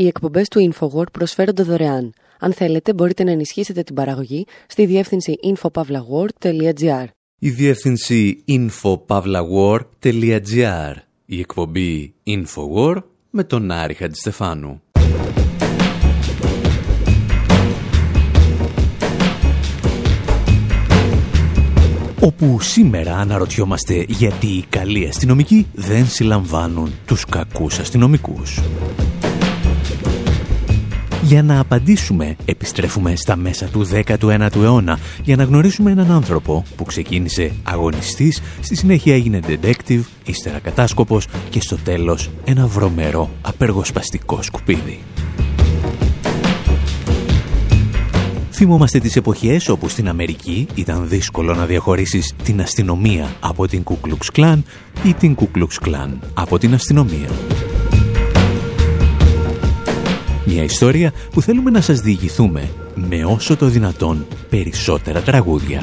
Οι εκπομπές του InfoWord προσφέρονται δωρεάν. Αν θέλετε, μπορείτε να ενισχύσετε την παραγωγή στη διεύθυνση infopavlagor.gr. Η διεύθυνση infopavlagor.gr. Η εκπομπή InfoWord με τον Άρη Χατζηστεφάνου. όπου σήμερα αναρωτιόμαστε γιατί οι καλοί αστυνομικοί δεν συλλαμβάνουν τους κακούς αστυνομικούς. Για να απαντήσουμε, επιστρέφουμε στα μέσα του 19ου αιώνα για να γνωρίσουμε έναν άνθρωπο που ξεκίνησε αγωνιστής, στη συνέχεια έγινε detective, ύστερα κατάσκοπος και στο τέλος ένα βρωμερό απεργοσπαστικό σκουπίδι. Θυμόμαστε τις εποχές όπου στην Αμερική ήταν δύσκολο να διαχωρίσεις την αστυνομία από την Κουκλουξ Κλάν ή την Κουκλουξ Κλάν από την αστυνομία. Μια ιστορία που θέλουμε να σας διηγηθούμε με όσο το δυνατόν περισσότερα τραγούδια.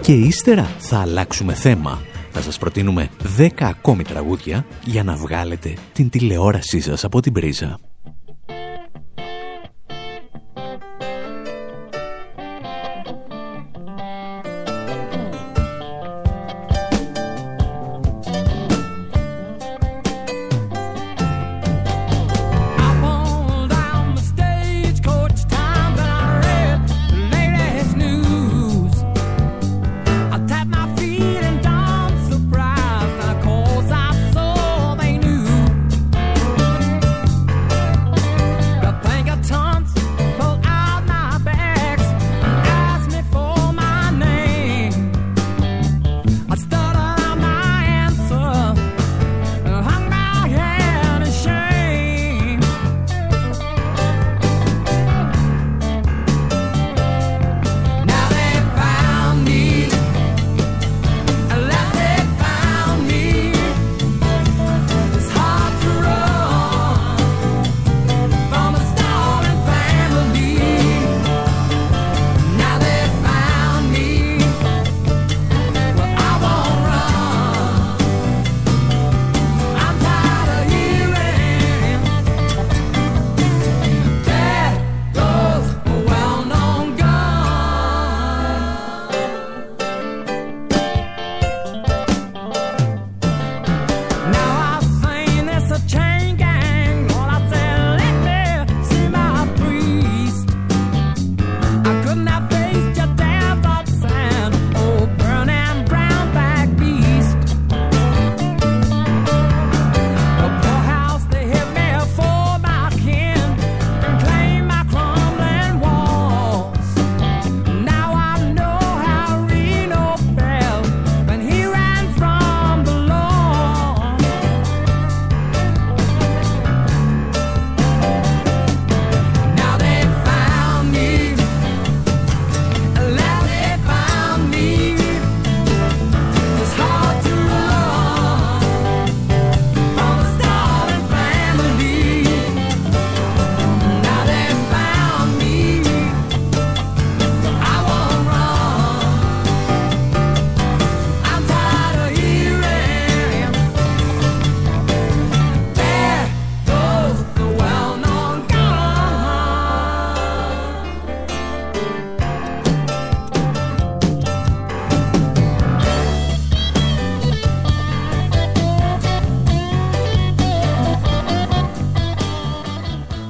Και ύστερα θα αλλάξουμε θέμα. Θα σας προτείνουμε 10 ακόμη τραγούδια για να βγάλετε την τηλεόρασή σας από την πρίζα.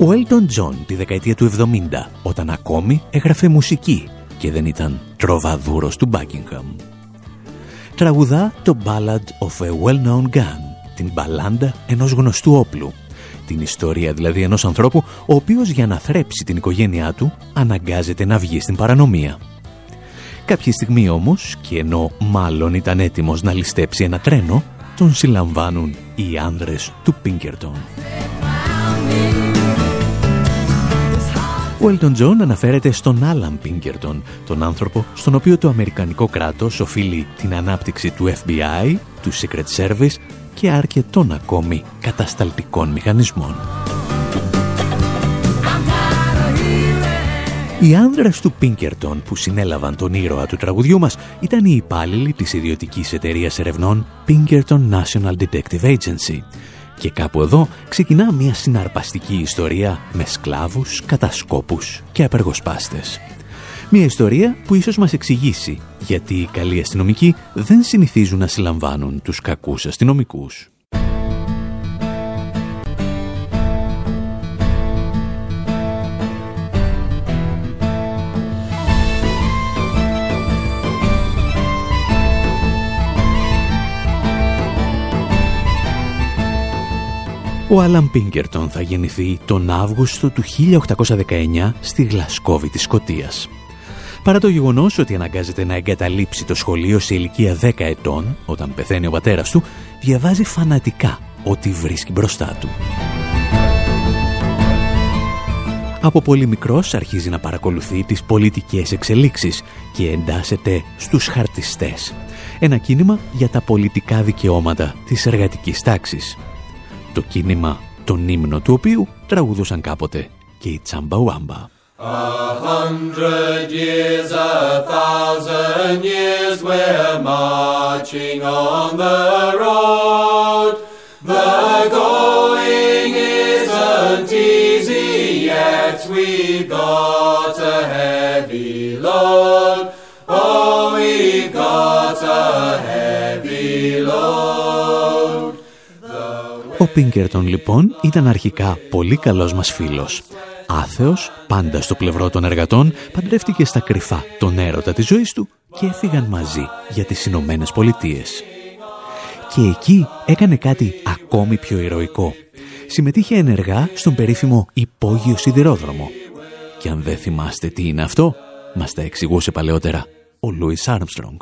Ο Elton John τη δεκαετία του 70, όταν ακόμη έγραφε μουσική και δεν ήταν τροβαδούρος του Buckingham. Τραγουδά το Ballad of a Well-Known Gun, την μπαλάντα ενός γνωστού όπλου. Την ιστορία δηλαδή ενός ανθρώπου, ο οποίος για να θρέψει την οικογένειά του, αναγκάζεται να βγει στην παρανομία. Κάποια στιγμή όμως, και ενώ μάλλον ήταν έτοιμος να ληστέψει ένα τρένο, τον συλλαμβάνουν οι άνδρες του Πίνκερτον. Ο Elton John αναφέρεται στον Άλαν Πίνκερτον, τον άνθρωπο στον οποίο το Αμερικανικό κράτος οφείλει την ανάπτυξη του FBI, του Secret Service και αρκετών ακόμη κατασταλτικών μηχανισμών. Οι άνδρες του Πίνκερτον που συνέλαβαν τον ήρωα του τραγουδιού μας ήταν οι υπάλληλοι της ιδιωτικής εταιρείας ερευνών Pinkerton National Detective Agency Και κάπου εδώ ξεκινά μια συναρπαστική ιστορία με σκλάβους, κατασκόπους και απεργοσπάστες. Μια ιστορία που ίσως μας εξηγήσει γιατί οι καλοί αστυνομικοί δεν συνηθίζουν να συλλαμβάνουν τους κακούς αστυνομικούς. Ο Άλαν Πίνκερτον θα γεννηθεί τον Αύγουστο του 1819 στη Γλασκόβη της Σκοτίας. Παρά το γεγονός ότι αναγκάζεται να εγκαταλείψει το σχολείο σε ηλικία 10 ετών, όταν πεθαίνει ο πατέρας του, διαβάζει φανατικά ό,τι βρίσκει μπροστά του. Από πολύ μικρός αρχίζει να παρακολουθεί τις πολιτικές εξελίξεις και εντάσσεται στους χαρτιστές. Ένα κίνημα για τα πολιτικά δικαιώματα της εργατικής τάξης το κίνημα τον ύμνο του οποίου τραγουδούσαν κάποτε και οι Τσαμπαουάμπα. A hundred years, a thousand years, we're marching on the road. The going isn't Ο Πίνκερτον λοιπόν ήταν αρχικά πολύ καλός μας φίλος. Άθεος, πάντα στο πλευρό των εργατών, παντρεύτηκε στα κρυφά τον έρωτα της ζωής του και έφυγαν μαζί για τις Ηνωμένες Πολιτείες. Και εκεί έκανε κάτι ακόμη πιο ηρωικό. Συμμετείχε ενεργά στον περίφημο υπόγειο σιδηρόδρομο. Και αν δεν θυμάστε τι είναι αυτό, μας τα εξηγούσε παλαιότερα ο Λούις Άρμστρονγκ.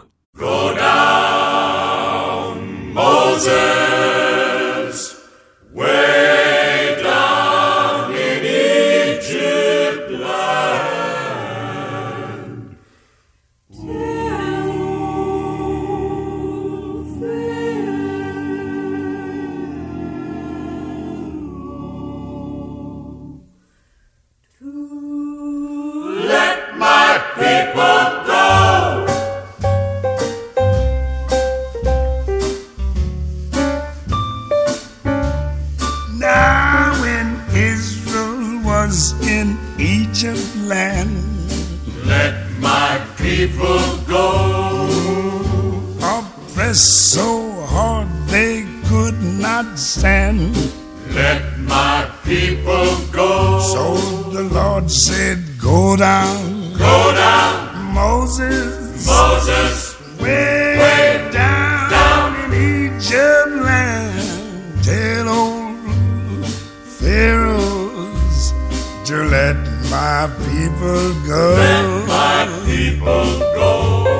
so hard they could not stand. Let my people go. So the Lord said, Go down. Go down. Moses. Moses. Way, way down, down, in Egypt land. Tell old Pharaohs to let my people go. Let my people go.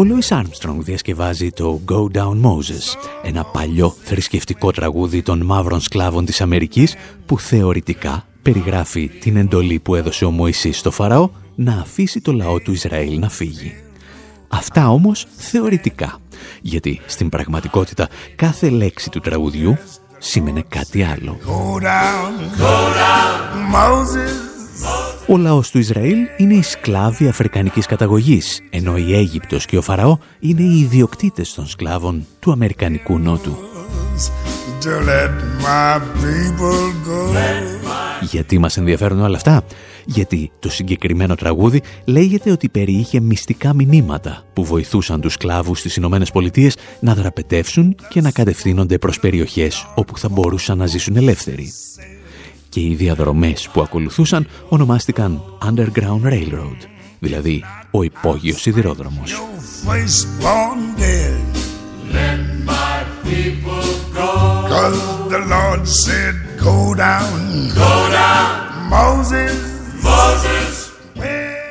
Ο Λούις Άρμστρονγκ διασκευάζει το Go Down Moses, ένα παλιό θρησκευτικό τραγούδι των μαύρων σκλάβων της Αμερικής που θεωρητικά περιγράφει την εντολή που έδωσε ο Μωυσής στο Φαραώ να αφήσει το λαό του Ισραήλ να φύγει. Αυτά όμως θεωρητικά, γιατί στην πραγματικότητα κάθε λέξη του τραγουδιού σήμαινε κάτι άλλο. Go down, go down, Moses. Ο λαός του Ισραήλ είναι οι σκλάβοι αφρικανικής καταγωγής, ενώ η Αίγυπτος και ο Φαραώ είναι οι ιδιοκτήτες των σκλάβων του Αμερικανικού Νότου. Γιατί μας ενδιαφέρουν όλα αυτά; Γιατί το συγκεκριμένο τραγούδι λέγεται ότι περιείχε μυστικά μηνύματα που βοηθούσαν τους σκλάβους στις Ηνωμένες Πολιτείες να δραπετεύσουν και να κατευθύνονται προς περιοχές όπου θα μπορούσαν να ζήσουν ελεύθεροι και οι διαδρομές που ακολουθούσαν ονομάστηκαν Underground Railroad, δηλαδή ο υπόγειος σιδηρόδρομος.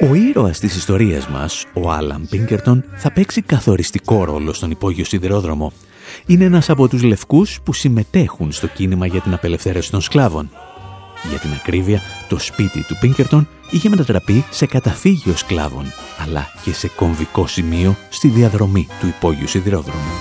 Ο ήρωας της ιστορίας μας, ο Άλαν Πίνκερτον, θα παίξει καθοριστικό ρόλο στον υπόγειο σιδηρόδρομο. Είναι ένας από τους λευκούς που συμμετέχουν στο κίνημα για την απελευθέρωση των σκλάβων. Για την ακρίβεια, το σπίτι του Πίνκερτον είχε μετατραπεί σε καταφύγιο σκλάβων, αλλά και σε κομβικό σημείο στη διαδρομή του υπόγειου σιδηρόδρομου.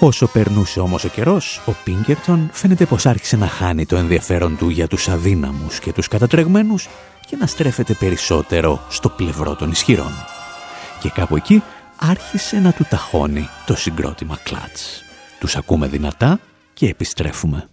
Όσο περνούσε όμως ο καιρός, ο Πίνκερτον φαίνεται πως άρχισε να χάνει το ενδιαφέρον του για τους αδύναμους και τους κατατρεγμένους και να στρέφεται περισσότερο στο πλευρό των ισχυρών. Και κάπου εκεί άρχισε να του ταχώνει το συγκρότημα κλάτς. Τους ακούμε δυνατά και επιστρέφουμε.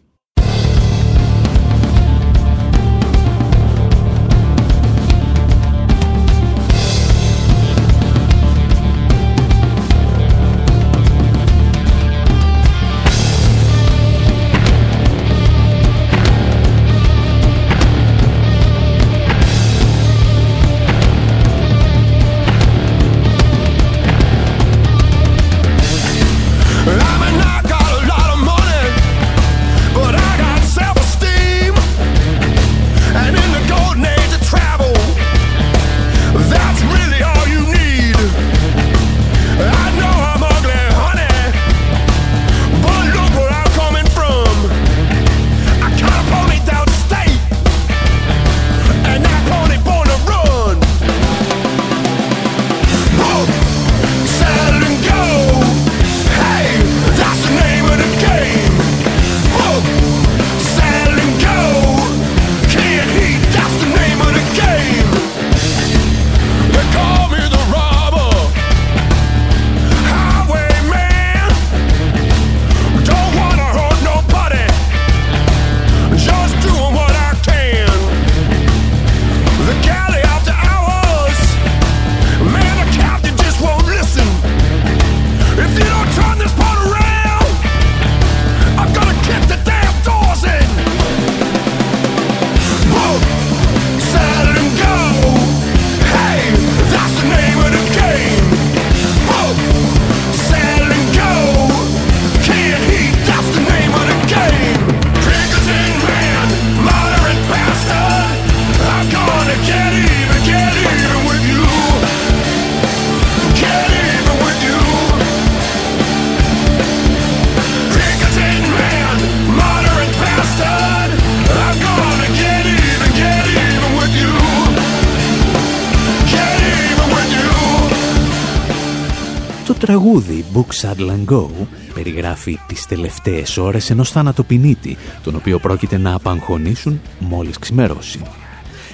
Τραγούδι Book Saddle and Go περιγράφει τις τελευταίες ώρες ενός θανατοπινίτη, τον οποίο πρόκειται να απαγχωνίσουν μόλις ξημερώσει.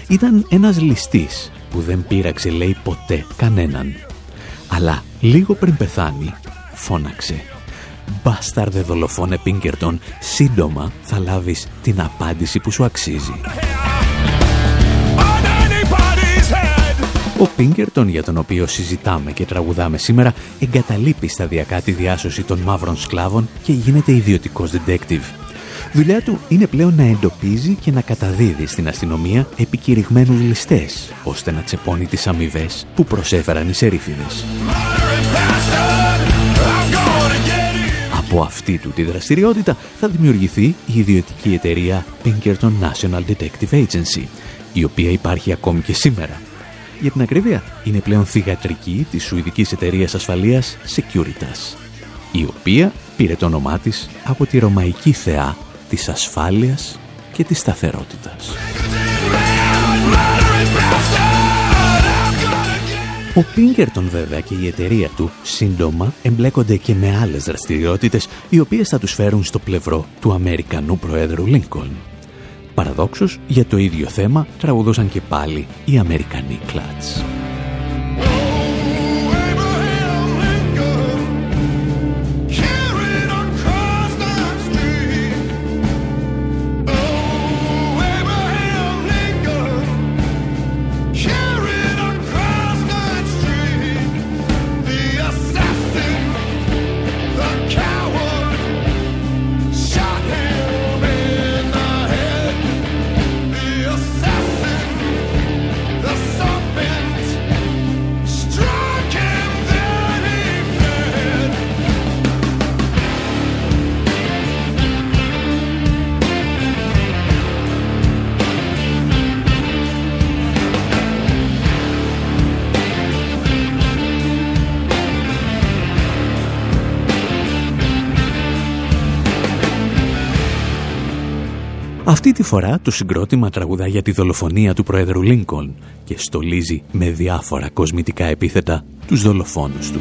Ήταν ένας ληστής που δεν πείραξε λέει ποτέ κανέναν. Αλλά λίγο πριν πεθάνει φώναξε «Μπάσταρδε δολοφόνε Πίνκερτον, σύντομα θα λάβεις την απάντηση που σου αξίζει». Ο Πίνκερτον, για τον οποίο συζητάμε και τραγουδάμε σήμερα, εγκαταλείπει σταδιακά τη διάσωση των μαύρων σκλάβων και γίνεται ιδιωτικός detective. Δουλειά του είναι πλέον να εντοπίζει και να καταδίδει στην αστυνομία επικηρυγμένους ληστές, ώστε να τσεπώνει τις αμοιβές που προσέφεραν οι σερίφιδες. Από αυτή του τη δραστηριότητα θα δημιουργηθεί η ιδιωτική εταιρεία Pinkerton National Detective Agency, η οποία υπάρχει ακόμη και σήμερα για την ακρίβεια, είναι πλέον θηγατρική της σουηδικής εταιρείας ασφαλείας Securitas, η οποία πήρε το όνομά της από τη ρωμαϊκή θεά της ασφάλειας και της σταθερότητας. Ο Πίνκερτον βέβαια και η εταιρεία του σύντομα εμπλέκονται και με άλλες δραστηριότητες οι οποίες θα τους φέρουν στο πλευρό του Αμερικανού Προέδρου Λίνκολν. Παραδόξως, για το ίδιο θέμα τραγουδούσαν και πάλι οι Αμερικανοί κλάτς. Αυτή τη φορά το συγκρότημα τραγουδά για τη δολοφονία του Πρόεδρου Λίνκολν και στολίζει με διάφορα κοσμητικά επίθετα τους δολοφόνους του.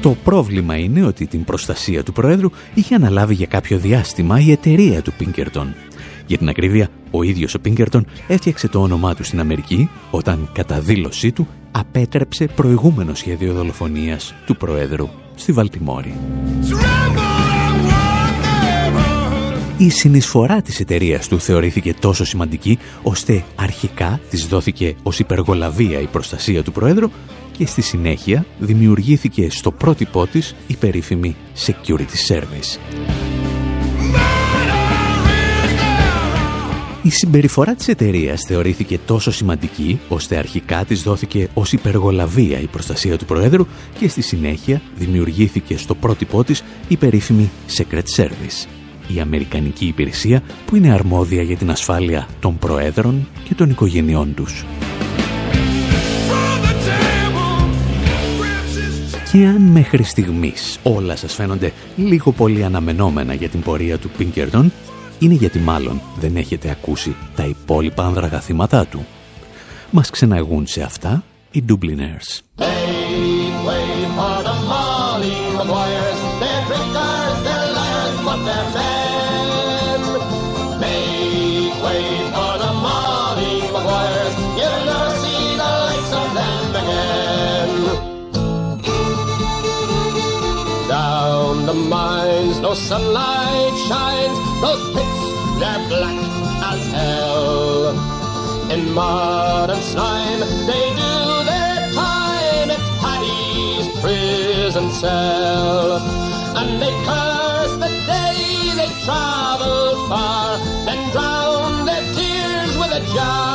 Το πρόβλημα είναι ότι την προστασία του Πρόεδρου είχε αναλάβει για κάποιο διάστημα η εταιρεία του Πίνκερτον Για την ακρίβεια, ο ίδιος ο Πίνκερτον έφτιαξε το όνομά του στην Αμερική όταν κατά δήλωσή του απέτρεψε προηγούμενο σχέδιο δολοφονίας του Προέδρου στη Βαλτιμόρη. Η συνεισφορά της εταιρείας του θεωρήθηκε τόσο σημαντική, ώστε αρχικά της δόθηκε ως υπεργολαβία η προστασία του Προέδρου και στη συνέχεια δημιουργήθηκε στο πρότυπό της η περίφημη Security Service. Η συμπεριφορά της εταιρείας θεωρήθηκε τόσο σημαντική, ώστε αρχικά της δόθηκε ως υπεργολαβία η προστασία του Προέδρου και στη συνέχεια δημιουργήθηκε στο πρότυπό της η περίφημη Secret Service, η Αμερικανική υπηρεσία που είναι αρμόδια για την ασφάλεια των Προέδρων και των οικογενειών τους. Και αν μέχρι στιγμής όλα σας φαίνονται λίγο πολύ αναμενόμενα για την πορεία του Πίνκερτον, είναι γιατί μάλλον δεν έχετε ακούσει τα υπόλοιπα άνδραγα θύματά του. Μας ξεναγούν σε αυτά οι Dubliners. the In mud and slime, they do their time, it's Paddy's prison cell. And they curse the day they travel far, then drown their tears with a jar.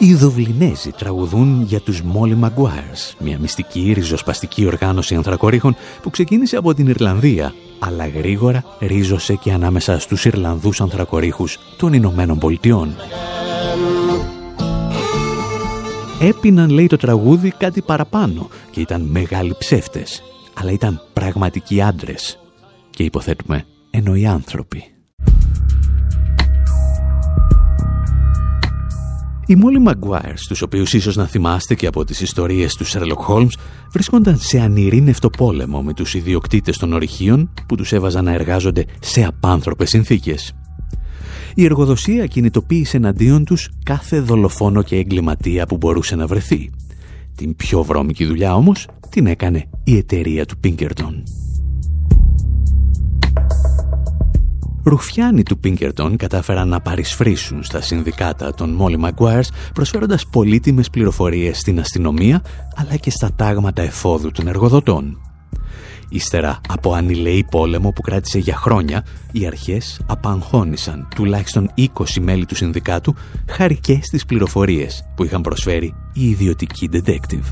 Οι Δουβλινέζοι τραγουδούν για τους Molly Maguires, μια μυστική ριζοσπαστική οργάνωση ανθρακορίχων που ξεκίνησε από την Ιρλανδία, αλλά γρήγορα ρίζωσε και ανάμεσα στους Ιρλανδούς ανθρακορίχους των Ηνωμένων Πολιτειών. Έπιναν, λέει το τραγούδι, κάτι παραπάνω και ήταν μεγάλοι ψεύτες, αλλά ήταν πραγματικοί άντρες και υποθέτουμε εννοεί άνθρωποι. Οι Μόλι Μαγκουάιρ, τους οποίους ίσως να θυμάστε και από τις ιστορίες του Sherlock Holmes, βρίσκονταν σε ανηρήνευτο πόλεμο με τους ιδιοκτήτες των ορυχείων που τους έβαζαν να εργάζονται σε απάνθρωπες συνθήκες. Η εργοδοσία κινητοποίησε εναντίον τους κάθε δολοφόνο και εγκληματία που μπορούσε να βρεθεί. Την πιο βρώμικη δουλειά όμως την έκανε η εταιρεία του Πίνκερτον. Ρουφιάνοι του Πίνκερτον κατάφεραν να παρισφρήσουν στα συνδικάτα των Μόλι Maguires προσφέροντας πολύτιμες πληροφορίες στην αστυνομία αλλά και στα τάγματα εφόδου των εργοδοτών. Ύστερα από ανηλεή πόλεμο που κράτησε για χρόνια, οι αρχές απαγχώνησαν τουλάχιστον 20 μέλη του συνδικάτου χάρη και στις πληροφορίες που είχαν προσφέρει οι ιδιωτικοί detective.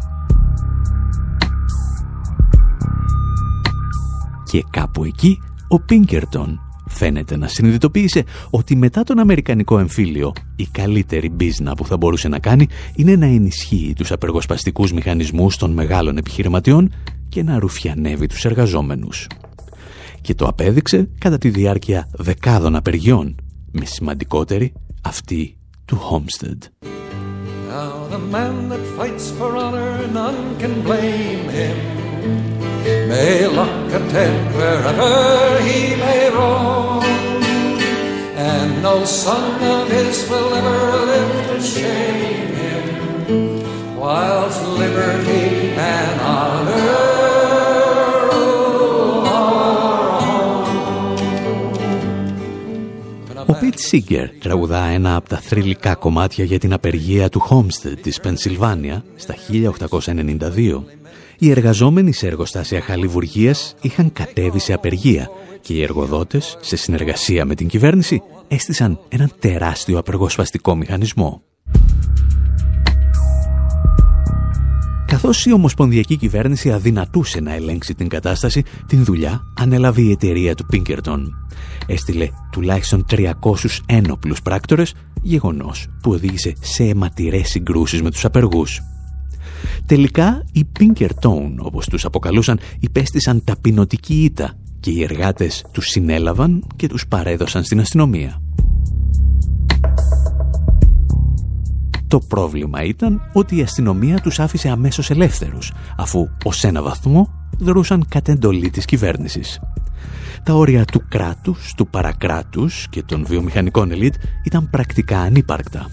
Και κάπου εκεί ο Πίνκερτον φαίνεται να συνειδητοποίησε ότι μετά τον Αμερικανικό εμφύλιο η καλύτερη μπίζνα που θα μπορούσε να κάνει είναι να ενισχύει τους απεργοσπαστικούς μηχανισμούς των μεγάλων επιχειρηματιών και να ρουφιανεύει τους εργαζόμενους. Και το απέδειξε κατά τη διάρκεια δεκάδων απεργιών, με σημαντικότερη αυτή του Homestead. Now the man that fights for honor, none can blame him. May lock a tent wherever he may roam, and no son of his will ever live to shame him, whilst liberty and honor. Ο Πιτ Σίγκερ τραγουδά ένα από τα θρηλυκά κομμάτια για την απεργία του Homestead της Πενσιλβάνια στα 1892 οι εργαζόμενοι σε εργοστάσια χαλιβουργίας είχαν κατέβει σε απεργία και οι εργοδότες, σε συνεργασία με την κυβέρνηση, έστησαν έναν τεράστιο απεργοσπαστικό μηχανισμό. Καθώς η Ομοσπονδιακή Κυβέρνηση αδυνατούσε να ελέγξει την κατάσταση, την δουλειά ανέλαβε η εταιρεία του Πίνκερτον. Έστειλε τουλάχιστον 300 ένοπλους πράκτορες, γεγονός που οδήγησε σε αιματηρές συγκρούσεις με τους απεργούς. Τελικά οι Pinkerton, όπως τους αποκαλούσαν, υπέστησαν ταπεινωτική ήττα και οι εργάτες τους συνέλαβαν και τους παρέδωσαν στην αστυνομία. Το πρόβλημα ήταν ότι η αστυνομία τους άφησε αμέσως ελεύθερους, αφού ως ένα βαθμό δρούσαν κατ' εντολή της κυβέρνησης. τα όρια του κράτους, του παρακράτους και των βιομηχανικών ελίτ ήταν πρακτικά ανύπαρκτα.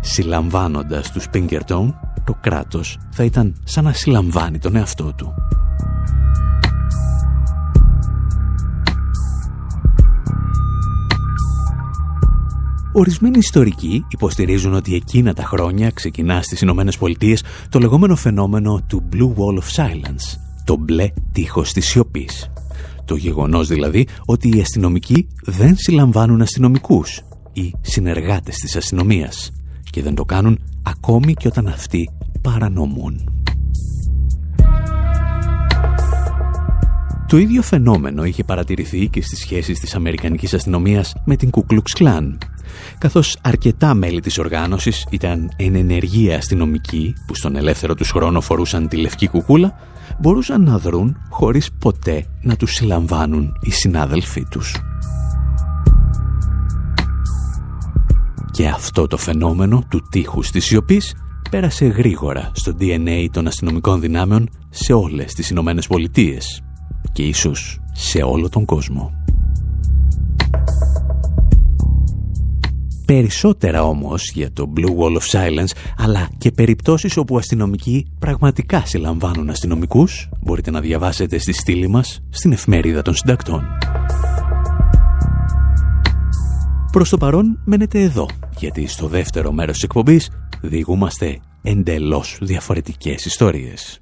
Συλλαμβάνοντας τους Pinkerton, το κράτος θα ήταν σαν να συλλαμβάνει τον εαυτό του. Ορισμένοι ιστορικοί υποστηρίζουν ότι εκείνα τα χρόνια ξεκινά στις Ηνωμένες Πολιτείες το λεγόμενο φαινόμενο του Blue Wall of Silence, το μπλε τείχος της σιωπής. Το γεγονός δηλαδή ότι οι αστυνομικοί δεν συλλαμβάνουν αστυνομικούς ή συνεργάτες της αστυνομίας και δεν το κάνουν ακόμη και όταν αυτοί παρανομούν. Το ίδιο φαινόμενο είχε παρατηρηθεί και στις σχέσεις της Αμερικανικής αστυνομίας με την Ku Klux Klan, καθώς αρκετά μέλη της οργάνωσης ήταν εν ενεργεία αστυνομικοί που στον ελεύθερο τους χρόνο φορούσαν τη λευκή κουκούλα, μπορούσαν να δρουν χωρίς ποτέ να τους συλλαμβάνουν οι συνάδελφοί τους. Και αυτό το φαινόμενο του τείχους της σιωπής πέρασε γρήγορα στο DNA των αστυνομικών δυνάμεων σε όλες τις Ηνωμένες Πολιτείες και ίσως σε όλο τον κόσμο. Περισσότερα όμως για το Blue Wall of Silence, αλλά και περιπτώσεις όπου αστυνομικοί πραγματικά συλλαμβάνουν αστυνομικούς, μπορείτε να διαβάσετε στη στήλη μας στην εφημερίδα των συντακτών. Προς το παρόν μένετε εδώ, γιατί στο δεύτερο μέρος της εκπομπής διηγούμαστε εντελώς διαφορετικές ιστορίες.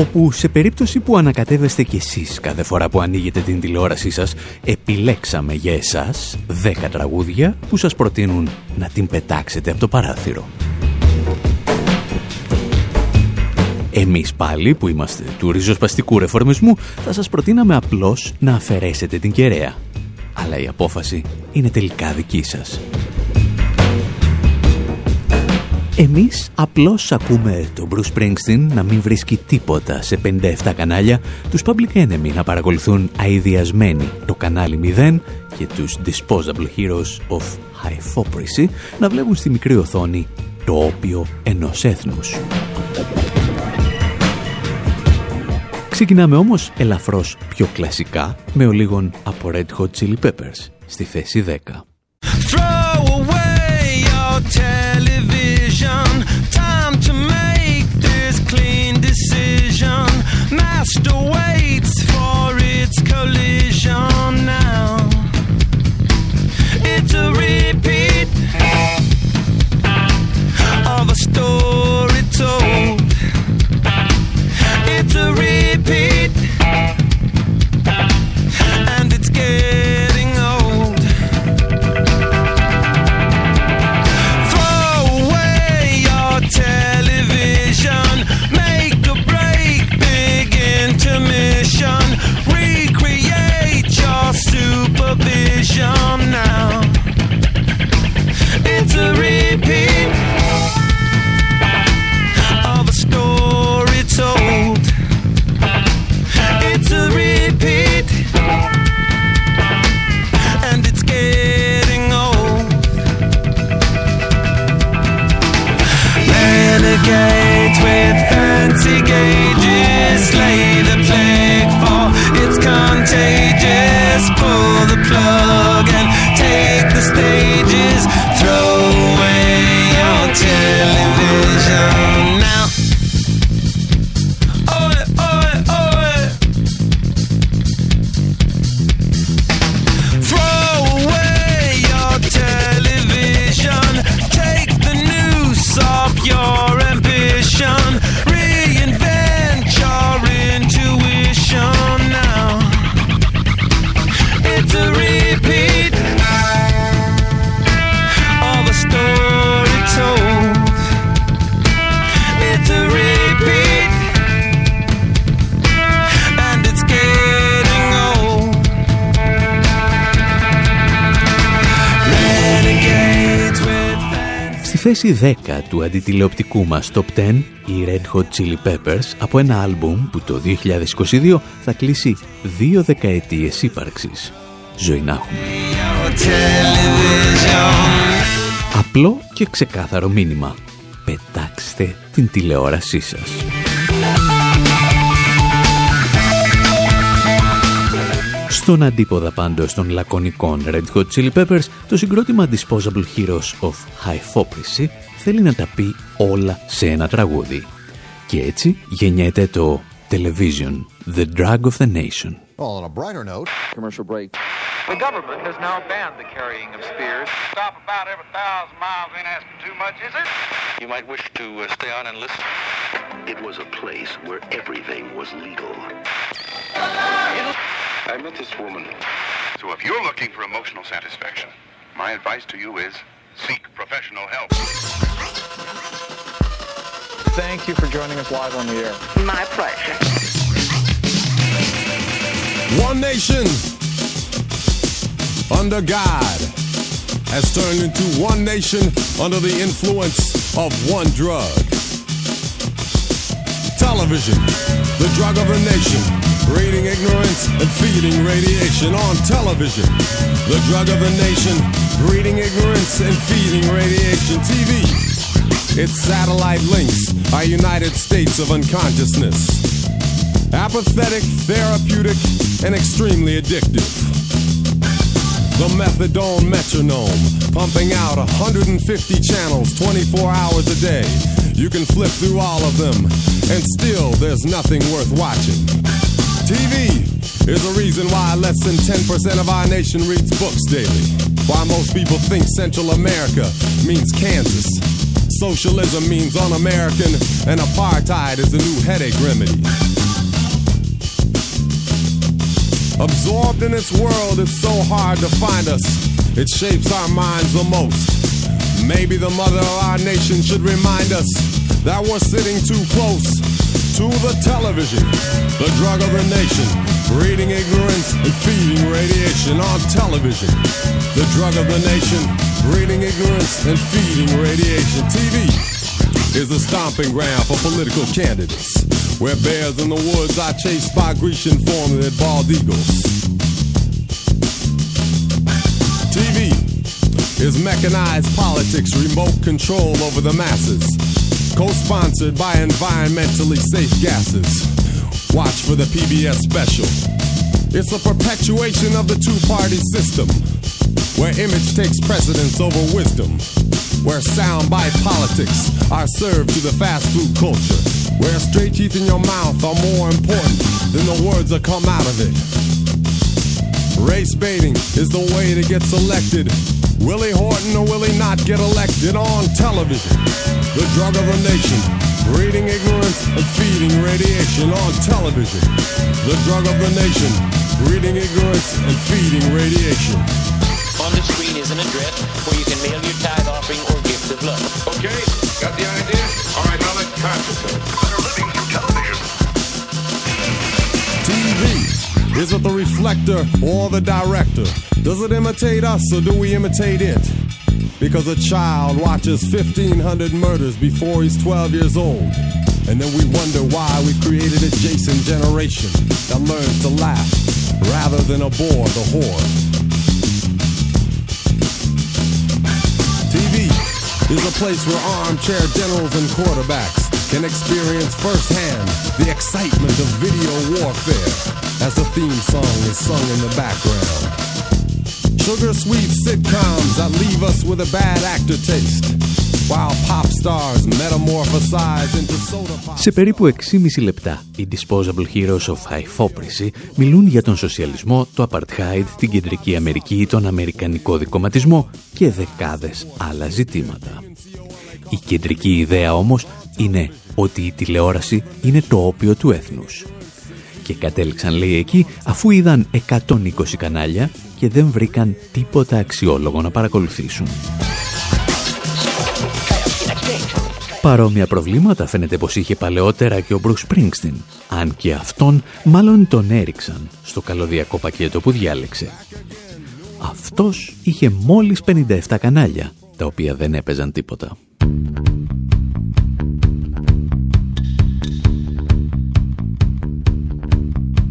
Όπου σε περίπτωση που ανακατεύεστε κι εσείς κάθε φορά που ανοίγετε την τηλεόρασή σας, επιλέξαμε για εσάς 10 τραγούδια που σας προτείνουν να την πετάξετε από το παράθυρο. Εμείς πάλι που είμαστε του ριζοσπαστικού ρεφορμισμού θα σας προτείναμε απλώς να αφαιρέσετε την κεραία. Αλλά η απόφαση είναι τελικά δική σας. Εμείς απλώς ακούμε τον Bruce Springsteen να μην βρίσκει τίποτα σε 57 κανάλια, τους Public Enemy να παρακολουθούν αειδιασμένοι το κανάλι 0 και τους Disposable Heroes of Hypocrisy να βλέπουν στη μικρή οθόνη το όπιο ενός έθνους. Ξεκινάμε όμως ελαφρώς πιο κλασικά με ο λίγων από Red Hot Chili Peppers στη θέση 10. Throw away your with Στη θέση 10 του αντιτηλεοπτικού μας Top 10, οι Red Hot Chili Peppers από ένα άλμπουμ που το 2022 θα κλείσει δύο δεκαετίες ύπαρξης. Ζωή να έχουμε. Απλό και ξεκάθαρο μήνυμα. Πετάξτε την τηλεόρασή σας. Στον αντίποδα πάντως των λακωνικών Red Hot Chili Peppers, το συγκρότημα Disposable Heroes of Hypocrisy θέλει να τα πει όλα σε ένα τραγούδι. Και έτσι γεννιέται το Television, The Drug of the Nation. Well, on a brighter note, commercial break. The government has now banned the carrying of spears. Stop about every thousand miles ain't asking too much, is it? You might wish to uh, stay on and listen. It was a place where everything was legal. I met this woman. So if you're looking for emotional satisfaction, my advice to you is seek professional help. Thank you for joining us live on the air. My pleasure. One nation under God has turned into one nation under the influence of one drug. Television, the drug of a nation, breeding ignorance and feeding radiation on television. The drug of the nation, breeding ignorance and feeding radiation. TV, its satellite links are United States of unconsciousness. Apathetic, therapeutic, and extremely addictive. The methadone metronome, pumping out 150 channels 24 hours a day. You can flip through all of them, and still there's nothing worth watching. TV is the reason why less than 10% of our nation reads books daily. Why most people think Central America means Kansas. Socialism means un-American, and apartheid is the new headache remedy. Absorbed in its world, it's so hard to find us. It shapes our minds the most. Maybe the mother of our nation should remind us that we're sitting too close to the television, the drug of the nation, breeding ignorance and feeding radiation on television. The drug of the nation, breeding ignorance and feeding radiation. TV is the stomping ground for political candidates. Where bears in the woods are chased by Grecian formulated bald eagles. TV is mechanized politics, remote control over the masses. Co-sponsored by environmentally safe gases. Watch for the PBS special. It's a perpetuation of the two-party system, where image takes precedence over wisdom, where sound soundbite politics are served to the fast food culture, where straight teeth in your mouth are more important than the words that come out of it. Race baiting is the way to get selected. Willie Horton or will he not get elected on television? The drug of the nation, breeding ignorance and feeding radiation on television. The drug of the nation, breeding ignorance and feeding radiation. On the screen is an address where you can mail your tithe offering or gift of love. Okay, got the idea? All right, now let's concentrate. Is it the reflector or the director? Does it imitate us or do we imitate it? Because a child watches 1,500 murders before he's 12 years old. And then we wonder why we created a Jason generation that learns to laugh rather than abhor the horde. TV is a place where armchair generals and quarterbacks can experience firsthand the excitement of video warfare as the theme song is sung in the background. Sugar sweet sitcoms that leave us with a bad actor taste. While pop stars metamorphosize into soda pop. Σε περίπου 6,5 λεπτά, οι Disposable Heroes of Hypocrisy μιλούν για τον σοσιαλισμό, το apartheid, την Κεντρική Αμερική, τον Αμερικανικό δικοματισμό και δεκάδες άλλα ζητήματα. Η κεντρική ιδέα όμως είναι ότι η τηλεόραση είναι το όπιο του έθνους. Και κατέληξαν λέει εκεί αφού είδαν 120 κανάλια και δεν βρήκαν τίποτα αξιόλογο να παρακολουθήσουν. Παρόμοια προβλήματα φαίνεται πως είχε παλαιότερα και ο Μπρουκ Springsteen, αν και αυτόν μάλλον τον έριξαν στο καλωδιακό πακέτο που διάλεξε. Αυτός είχε μόλις 57 κανάλια, τα οποία δεν έπαιζαν τίποτα.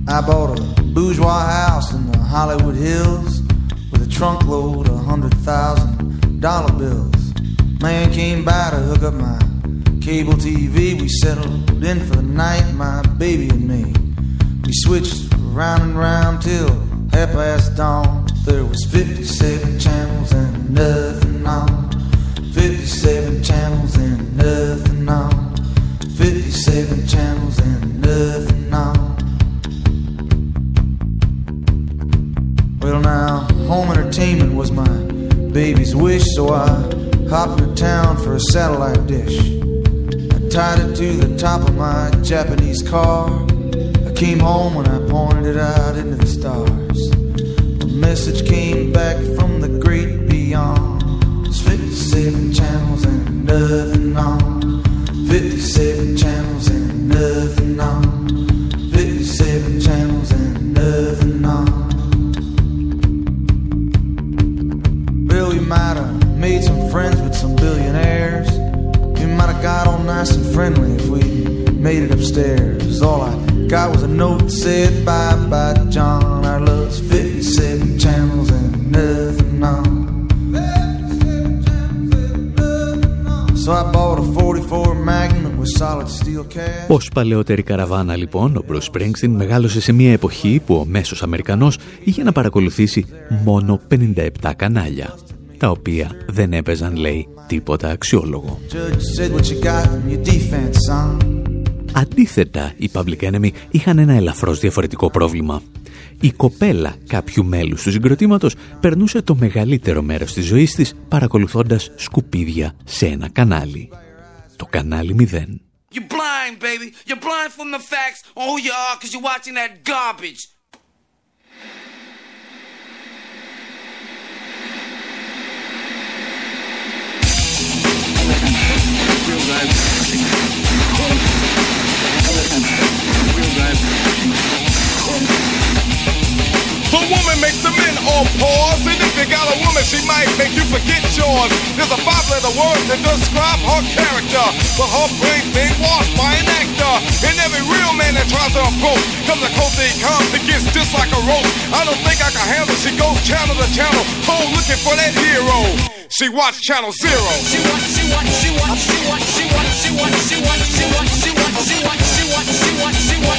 I bought a bourgeois house in the Hollywood Hills with a trunk load of hundred thousand dollar bills. Man came by to hook up my cable TV. We settled in for the night, my baby and me. We switched round and round till half past dawn. There was 57 channels and nothing hopped into town for a satellite dish. I tied it to the top of my Japanese car. I came home and I pointed it out into the stars. A message came back from the great beyond. There's 57 channels and nothing on. 57 channels and nothing on. 57 channels and nothing made some friends with some billionaires. You might have got all nice and friendly if we made it upstairs. All I got was a note that said bye bye, John. Our love's 57 channels and nothing on. So I bought a 44 Magnum with solid steel cash. Ως παλαιότερη καραβάνα λοιπόν, ο Bruce Springsteen μεγάλωσε σε μια εποχή που ο μέσος Αμερικανός είχε να παρακολουθήσει μόνο 57 κανάλια, τα οποία δεν έπαιζαν, λέει, τίποτα αξιόλογο. Judge said what you got in your defense, son; Αντίθετα, οι Public Enemy είχαν ένα ελαφρώς διαφορετικό πρόβλημα. Η κοπέλα κάποιου μέλους του συγκροτήματος περνούσε το μεγαλύτερο μέρος της ζωής της παρακολουθώντας σκουπίδια σε ένα κανάλι. Το κανάλι 0. You're blind, baby. You're blind from the facts on who you are because you're watching that garbage. Thanks. The woman makes the men all pause, and if you got a woman, she might make you forget yours. There's a five-letter word to describe her character, but her brain's being washed by an actor. And every real man that tries to approach comes a close he comes, it gets just like a rope. I don't think I can handle. She goes channel to channel, home looking for that hero. She watched Channel Zero. She watch, she watch, she watch, she watch, she watch, she watch, she watch, she watch, she watch, she watch, she watch, she watch, she watch, she watch,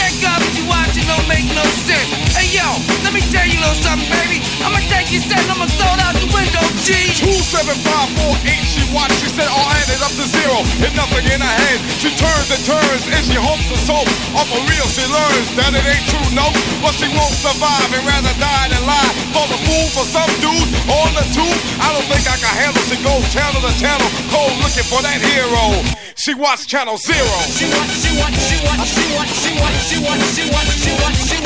that garbage you watching don't make no sense. Hey, yo, let me tell you a little something, baby. I'm going to take your set I'm going to throw it out the window, G. Two seven five four eight. She watched. She said all added up to zero and nothing in her hand. She turns and turns and she hopes and so off for real she learns that it ain't true no, but she won't survive and rather die than lie. For the fool for some dude on the tube. I don't think I can handle. She goes channel to channel, cold looking for that hero. She watched Channel Zero. She watch, she watch, she watch, she watch, she watch, she watch, she watch, she watch,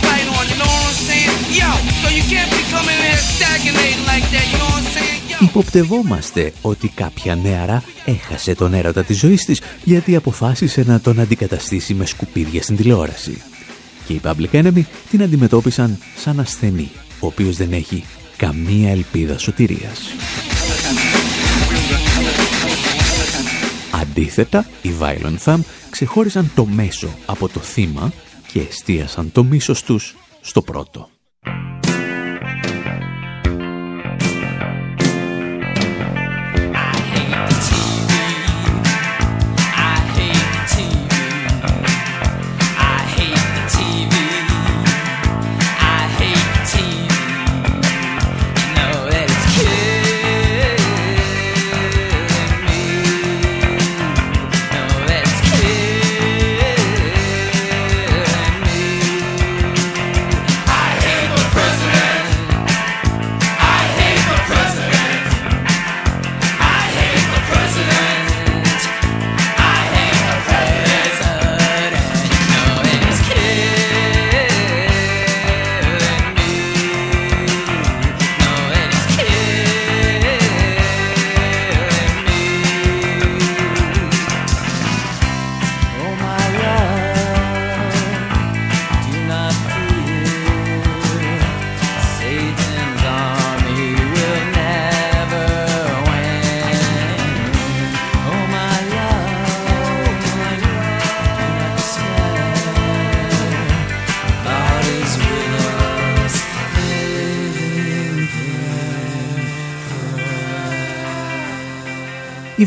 Υποπτευόμαστε ότι κάποια νεαρά έχασε τον έρωτα της ζωής της γιατί αποφάσισε να τον αντικαταστήσει με σκουπίδια στην τηλεόραση. Και οι Public Enemy την αντιμετώπισαν σαν ασθενή, ο οποίος δεν έχει καμία ελπίδα σωτηρίας. Αντίθετα, οι Violent Femmes ξεχώρισαν το μέσο από το θύμα και εστίασαν το μίσος τους στο πρώτο.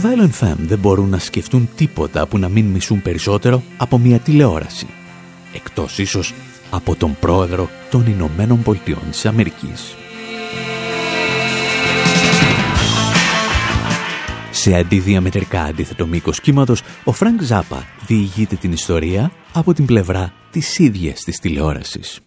Violent Femmes δεν μπορούν να σκεφτούν τίποτα που να μην μισούν περισσότερο από μια τηλεόραση. Εκτός ίσως από τον πρόεδρο των Ηνωμένων Πολιτειών της Αμερικής. Σε αντιδιαμετρικά αντίθετο μήκος κύματος, ο Φρανκ Ζάπα διηγείται την ιστορία από την πλευρά της ίδιας της τηλεόρασης.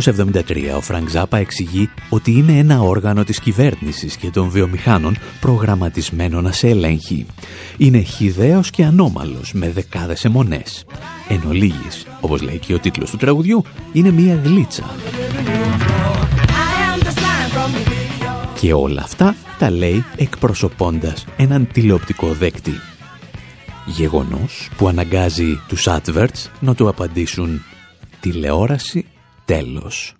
1973 ο Φρανκ Ζάπα εξηγεί ότι είναι ένα όργανο της κυβέρνησης και των βιομηχάνων προγραμματισμένο να σε ελέγχει. Είναι χυδαίος και ανώμαλος με δεκάδες εμμονές. Εν ολίγοις, όπως λέει και ο τίτλος του τραγουδιού, είναι μία γλίτσα. Και όλα αυτά τα λέει εκπροσωπώντας έναν τηλεοπτικό δέκτη. Γεγονός που αναγκάζει τους Adverts να του απαντήσουν τηλεόραση τέλος.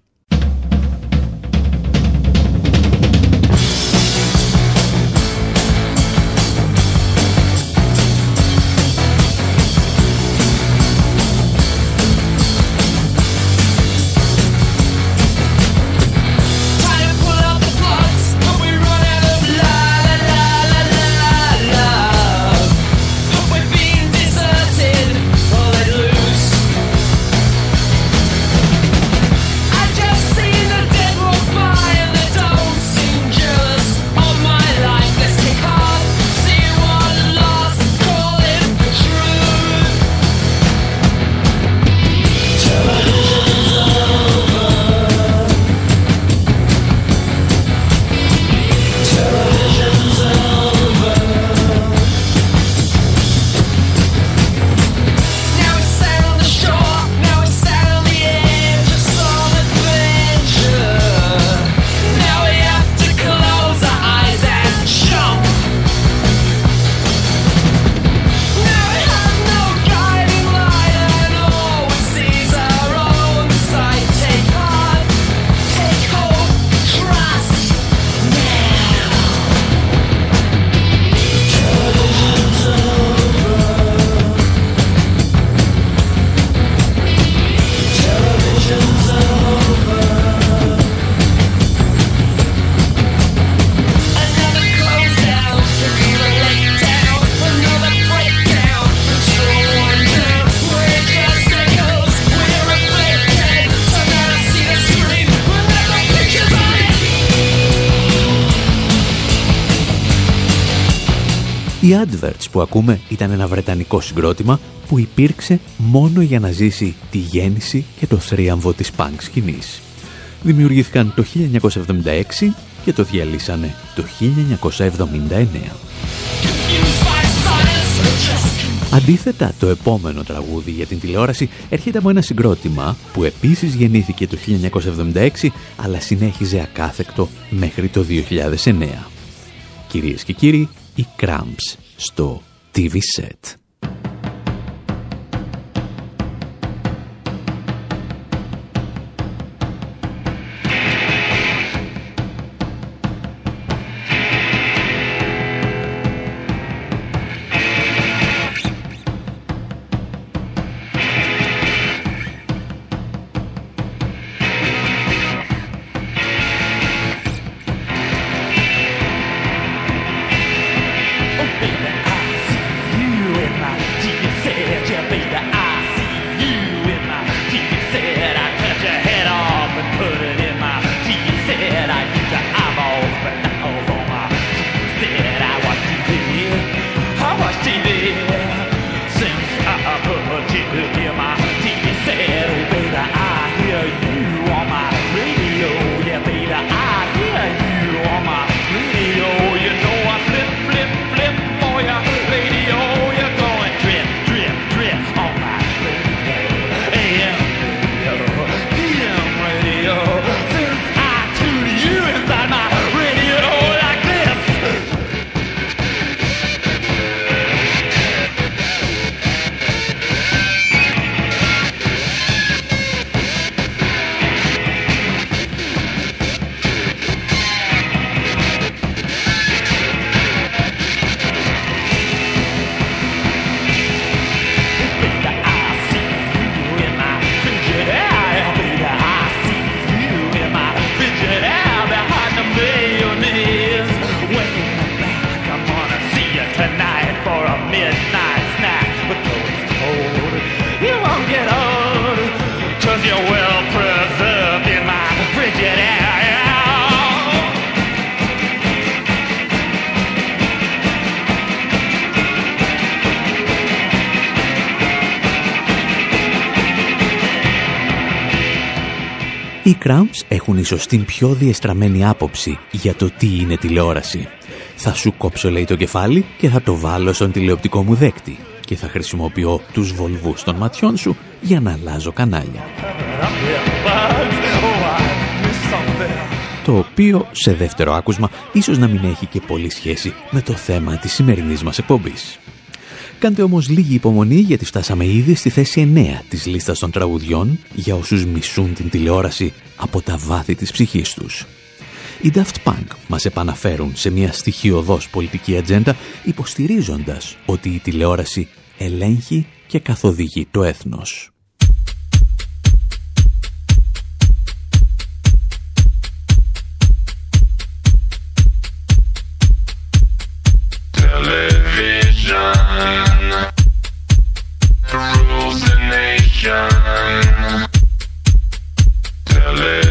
Οι adverts που ακούμε ήταν ένα βρετανικό συγκρότημα που υπήρξε μόνο για να ζήσει τη γέννηση και το θρίαμβο της punk σκηνής. Δημιουργήθηκαν το 1976 και το διαλύσανε το 1979. Αντίθετα, το επόμενο τραγούδι για την τηλεόραση έρχεται από ένα συγκρότημα που επίσης γεννήθηκε το 1976 αλλά συνέχιζε ακάθεκτο μέχρι το 2009. Κυρίες και κύριοι, οι Cramps στο TV Set. Ίσως την πιο διεστραμμένη άποψη για το τι είναι τηλεόραση. Θα σου κόψω λέει το κεφάλι και θα το βάλω στον τηλεοπτικό μου δέκτη και θα χρησιμοποιώ τους βολβούς των ματιών σου για να αλλάζω κανάλια. Το οποίο σε δεύτερο άκουσμα ίσως να μην έχει και πολύ σχέση με το θέμα της σημερινής μας εκπομπής. Κάντε όμως λίγη υπομονή γιατί φτάσαμε ήδη στη θέση 9 της λίστας των τραγουδιών για όσους μισούν την τηλεόραση από τα βάθη της ψυχής τους. Οι Daft Punk μας επαναφέρουν σε μια στοιχειοδός πολιτική ατζέντα υποστηρίζοντας ότι η τηλεόραση ελέγχει και καθοδηγεί το έθνος. Tell it.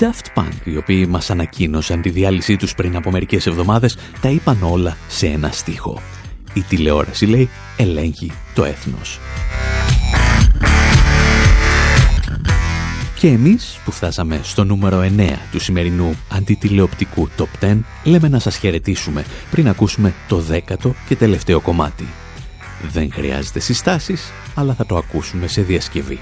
Daft Punk, οι οποίοι μας ανακοίνωσαν τη διάλυσή τους πριν από μερικές εβδομάδες, τα είπαν όλα σε ένα στίχο. Η τηλεόραση, λέει, ελέγχει το έθνος. Και εμείς που φτάσαμε στο νούμερο 9 του σημερινού αντιτηλεοπτικού Top 10 λέμε να σας χαιρετήσουμε πριν ακούσουμε το δέκατο και τελευταίο κομμάτι. Δεν χρειάζεται συστάσεις, αλλά θα το ακούσουμε σε διασκευή.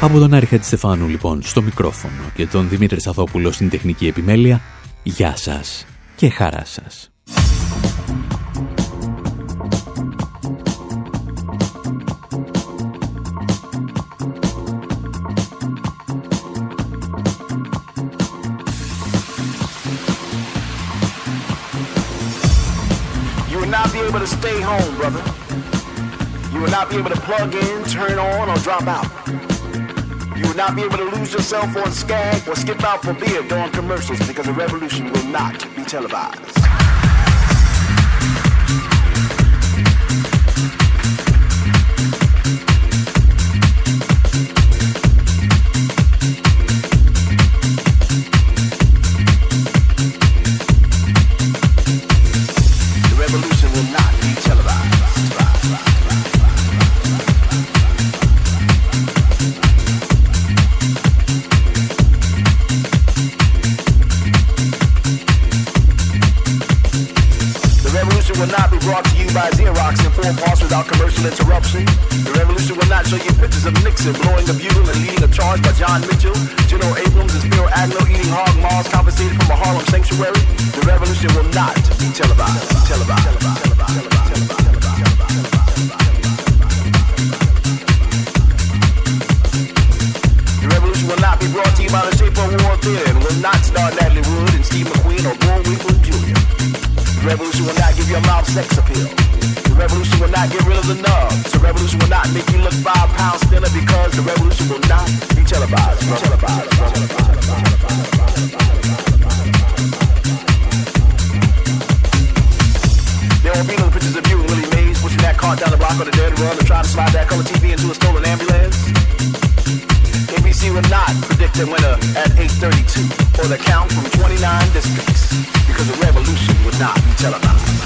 Από τον Άρη Χατζηστεφάνου λοιπόν στο μικρόφωνο και τον Δημήτρη Σαθόπουλο στην τεχνική επιμέλεια, γεια σας και χαρά σας. You will not be able to lose yourself on Skag or skip out for beer during commercials because the revolution will not be televised. Interruption. The revolution will not show you pictures of Nixon blowing a bugle and leading a charge by John Mitchell, General Abrams, and Spiro Agnew eating hog maws confiscated from a Harlem sanctuary. The revolution will not be televised. Televised. Televised. Televised. Televised. Will not be brought to you by the Shape of War Theater and will not star Natalie Wood and Steve McQueen or Bullwinkle Jr. The revolution will not give your mouth sex appeal. Revolution will not get rid of the nubs. The revolution will not make you look five pounds thinner because the revolution will not be televised. Be televised. Be. There will be no pictures of you and Willie Mays pushing that cart down the block on the dead run and trying to slide that color TV into a stolen ambulance. ABC will not predict the winner at 8:32 or the count from 29 districts because the revolution would not be televised.